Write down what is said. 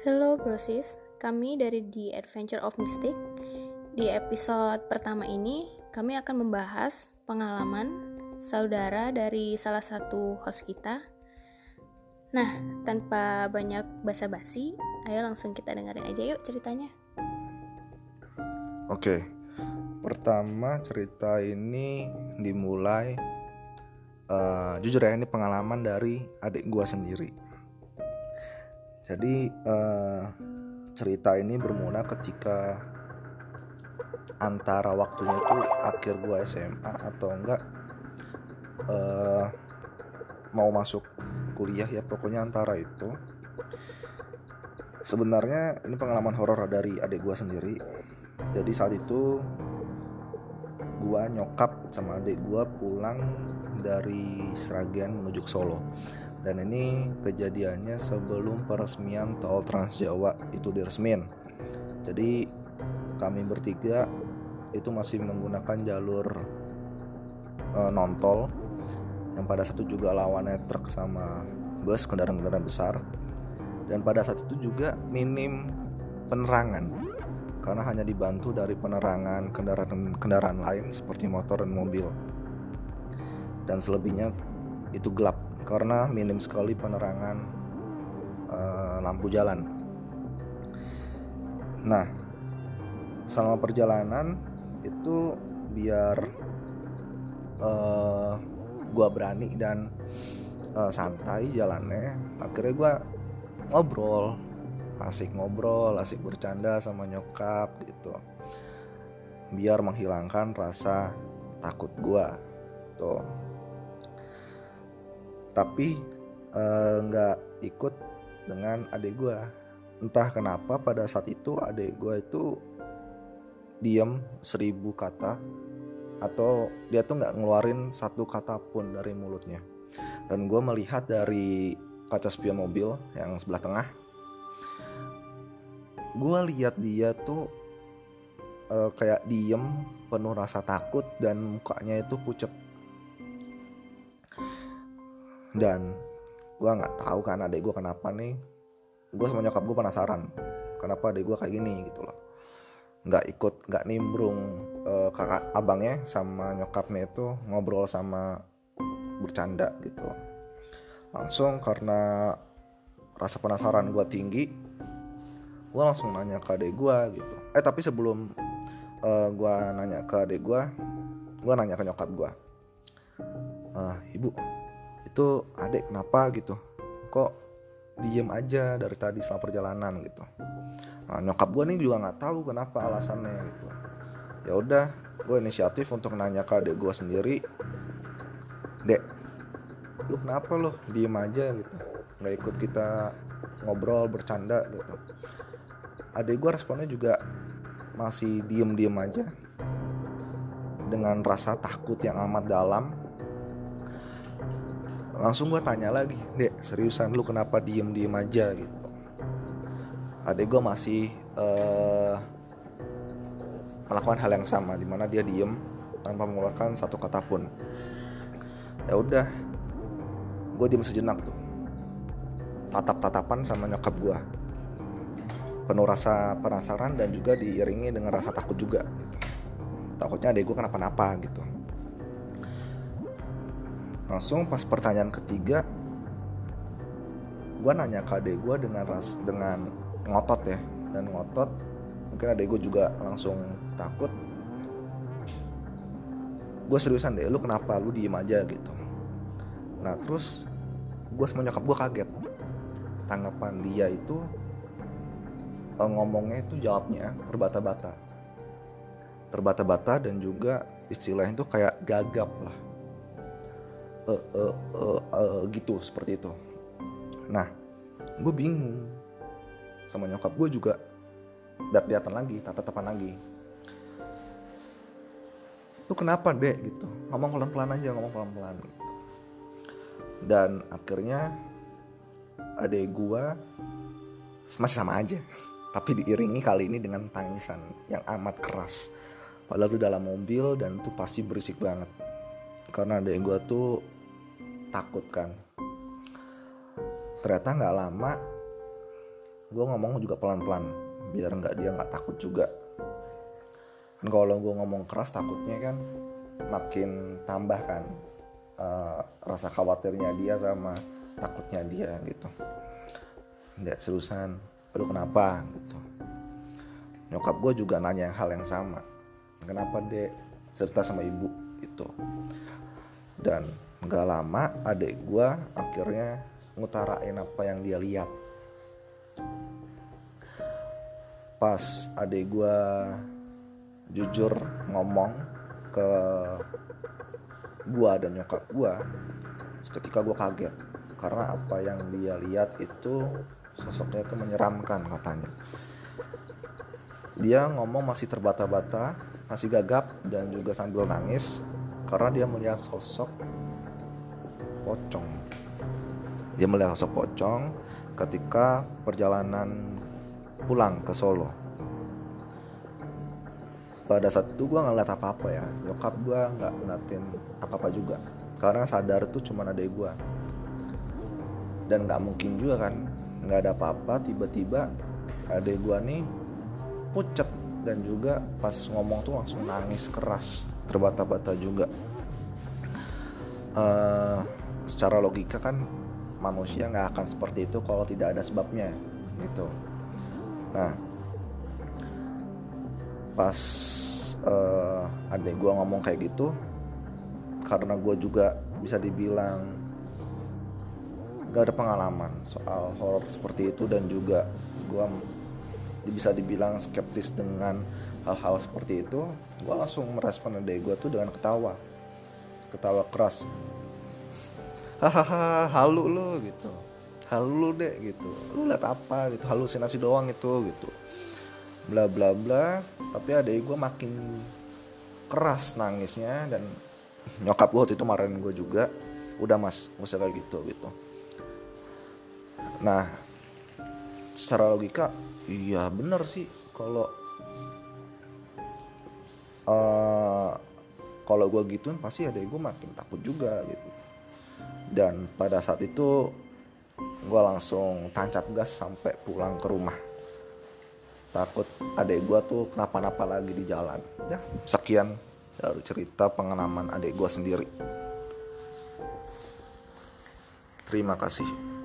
Hello brosis, kami dari The Adventure of Mystic. Di episode pertama ini, kami akan membahas pengalaman saudara dari salah satu host kita. Nah, tanpa banyak basa-basi, ayo langsung kita dengerin aja yuk ceritanya. Oke, pertama cerita ini dimulai uh, jujur ya ini pengalaman dari adik gua sendiri. Jadi uh, cerita ini bermula ketika antara waktunya itu akhir gua SMA atau enggak uh, mau masuk kuliah ya pokoknya antara itu. Sebenarnya ini pengalaman horor dari adik gua sendiri. Jadi saat itu gua nyokap sama adik gua pulang dari Sragen menuju ke Solo dan ini kejadiannya sebelum peresmian tol Trans Jawa itu diresmin. Jadi kami bertiga itu masih menggunakan jalur uh, non tol yang pada saat itu juga lawannya truk sama bus kendaraan-kendaraan besar. Dan pada saat itu juga minim penerangan karena hanya dibantu dari penerangan kendaraan-kendaraan lain seperti motor dan mobil. Dan selebihnya itu gelap karena minim sekali penerangan uh, lampu jalan. Nah, selama perjalanan itu biar uh, gua berani dan uh, santai jalannya, akhirnya gua ngobrol, asik ngobrol, asik bercanda sama nyokap gitu, biar menghilangkan rasa takut gua, tuh tapi nggak uh, ikut dengan adik gue entah kenapa pada saat itu adik gue itu diem seribu kata atau dia tuh nggak ngeluarin satu kata pun dari mulutnya. Dan gue melihat dari kaca spion mobil yang sebelah tengah gue lihat dia tuh uh, kayak diem penuh rasa takut dan mukanya itu pucet dan gue nggak tahu kan adek gue kenapa nih. Gue sama nyokap gue penasaran kenapa adek gue kayak gini gitu loh. Nggak ikut nggak nimbrung uh, kakak abangnya sama nyokapnya itu ngobrol sama bercanda gitu. Langsung karena rasa penasaran gue tinggi gue langsung nanya ke adek gue gitu. Eh tapi sebelum uh, eh, gue nanya ke adek gue gue nanya ke nyokap gue uh, ibu itu adek kenapa? gitu. Kok diem aja dari tadi selama perjalanan gitu. Nah, nyokap gue nih juga nggak tahu kenapa alasannya gitu. Ya udah gue inisiatif untuk nanya ke adek gue sendiri dek lu kenapa lo diem aja? gitu. Nggak ikut kita ngobrol bercanda gitu. Adek gue responnya juga masih diem diem aja dengan rasa takut yang amat dalam langsung gue tanya lagi dek seriusan lu kenapa diem diem aja? Gitu. Adek gue masih uh, melakukan hal yang sama di mana dia diem tanpa mengeluarkan satu kata pun. Ya udah gue diem sejenak tuh. Tatap tatapan sama nyokap gue penuh rasa penasaran dan juga diiringi dengan rasa takut juga. Takutnya adek gue kenapa-napa gitu langsung pas pertanyaan ketiga gue nanya ke adek gue dengan ras dengan ngotot ya. Dan ngotot mungkin adek gue juga langsung takut. Gue seriusan deh lu kenapa? Lu diem aja gitu. Nah terus gue sama nyokap gue kaget. Tanggapan dia itu eh, ngomongnya itu jawabnya terbata-bata. Terbata-bata dan juga istilahnya itu kayak gagap lah uh, uh, uh, uh, gitu seperti itu. Nah gue bingung. Sama nyokap gue juga dat liatan lagi tatapan lagi. Lu kenapa dek? Gitu. Ngomong pelan pelan aja ngomong pelan pelan dan akhirnya adek gue masih sama aja tapi diiringi kali ini dengan tangisan yang amat keras. Padahal itu dalam mobil dan itu pasti berisik banget karena adek gue tuh takut kan. Ternyata nggak lama gue ngomong juga pelan-pelan biar nggak dia nggak takut juga. Kan kalau gue ngomong keras takutnya kan makin tambah kan uh, rasa khawatirnya dia sama takutnya dia gitu. Nggak seriusan aduh kenapa? Gitu. Nyokap gue juga nanya hal yang sama. Kenapa dek? Cerita sama ibu itu dan nggak lama adik gue akhirnya ngutarain apa yang dia lihat. Pas adik gue jujur ngomong ke gue dan nyokap gue seketika gue kaget. Karena apa yang dia lihat itu sosoknya itu menyeramkan katanya. Dia ngomong masih terbata-bata masih gagap dan juga sambil nangis karena dia melihat sosok pocong. Dia melihat sosok pocong ketika perjalanan pulang ke Solo. Pada saat itu gue nggak ngeliat apa-apa ya. Nyokap gue nggak ngeliatin apa-apa juga. Karena sadar tuh cuma ada gue dan nggak mungkin juga kan nggak ada apa-apa tiba-tiba ada gue nih pucet. Dan juga pas ngomong tuh langsung nangis keras terbata-bata juga. Uh, secara logika kan manusia nggak akan seperti itu kalau tidak ada sebabnya gitu. Nah pas uh, adik gue ngomong kayak gitu karena gue juga bisa dibilang gak ada pengalaman soal horor seperti itu dan juga gue bisa dibilang skeptis dengan hal-hal seperti itu gue langsung merespon adik gue tuh dengan ketawa. Ketawa keras. Hahaha halu lo gitu. Halu lo deh gitu. Lu lihat apa? gitu. Halusinasi doang itu gitu. Bla bla bla. Tapi ada gue makin keras nangisnya dan nyokap gue waktu itu marahin gue juga. Udah mas usah kayak gitu gitu. Nah secara logika iya bener sih kalau uh, kalau gue gituin pasti ada gue makin takut juga gitu. Dan pada saat itu gue langsung tancap gas sampai pulang ke rumah. Takut adik gue tuh kenapa-napa lagi di jalan. Ya sekian dari cerita pengalaman adik gue sendiri. Terima kasih